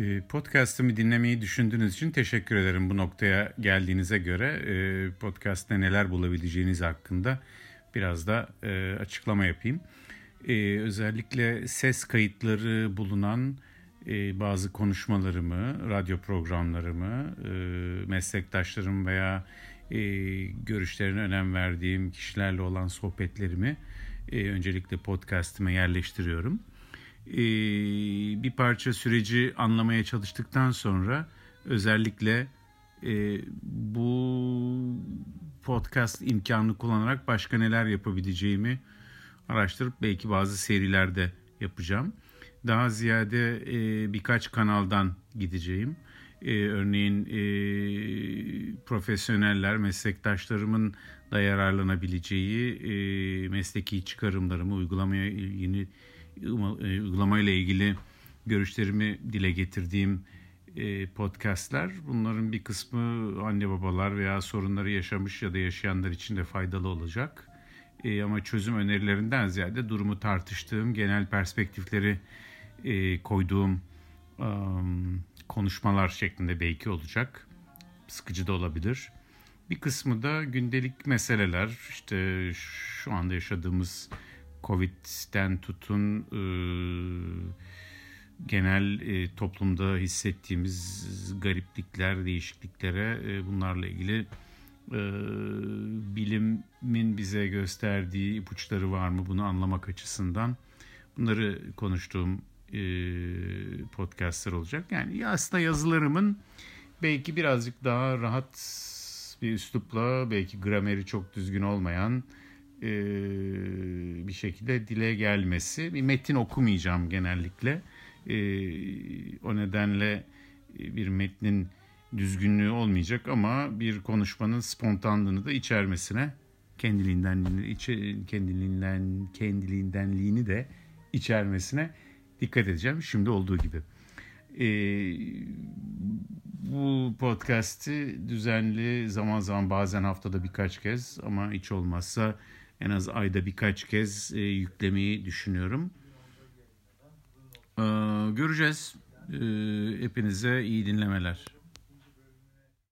Ee, podcast'ımı dinlemeyi düşündüğünüz için teşekkür ederim bu noktaya geldiğinize göre. E, podcast'te neler bulabileceğiniz hakkında biraz da e, açıklama yapayım. E, özellikle ses kayıtları bulunan bazı konuşmalarımı, radyo programlarımı, meslektaşlarım veya görüşlerine önem verdiğim kişilerle olan sohbetlerimi öncelikle podcast'ime yerleştiriyorum e, bir parça süreci anlamaya çalıştıktan sonra özellikle e, bu podcast imkanını kullanarak başka neler yapabileceğimi araştırıp belki bazı serilerde yapacağım. Daha ziyade e, birkaç kanaldan gideceğim. E, örneğin profesyoneller, meslektaşlarımın da yararlanabileceği mesleki çıkarımlarımı uygulamaya yeni uygulamayla ilgili görüşlerimi dile getirdiğim e, podcastler. Bunların bir kısmı anne babalar veya sorunları yaşamış ya da yaşayanlar için de faydalı olacak. E, ama çözüm önerilerinden ziyade durumu tartıştığım, genel perspektifleri koyduğum konuşmalar şeklinde belki olacak. Sıkıcı da olabilir. Bir kısmı da gündelik meseleler, işte şu anda yaşadığımız Covid'den tutun e, genel e, toplumda hissettiğimiz gariplikler, değişikliklere e, bunlarla ilgili e, bilimin bize gösterdiği ipuçları var mı bunu anlamak açısından bunları konuştuğum e, podcastlar olacak. Yani aslında yazılarımın belki birazcık daha rahat bir üslupla belki grameri çok düzgün olmayan e, bir şekilde dile gelmesi. Bir metin okumayacağım genellikle. E, o nedenle e, bir metnin düzgünlüğü olmayacak ama bir konuşmanın spontanlığını da içermesine kendiliğinden içe, kendiliğinden kendiliğindenliğini de içermesine dikkat edeceğim. Şimdi olduğu gibi. Ee, bu podcast'i düzenli zaman zaman bazen haftada birkaç kez ama hiç olmazsa en az ayda birkaç kez e, yüklemeyi düşünüyorum. Ee, göreceğiz. Ee, hepinize iyi dinlemeler.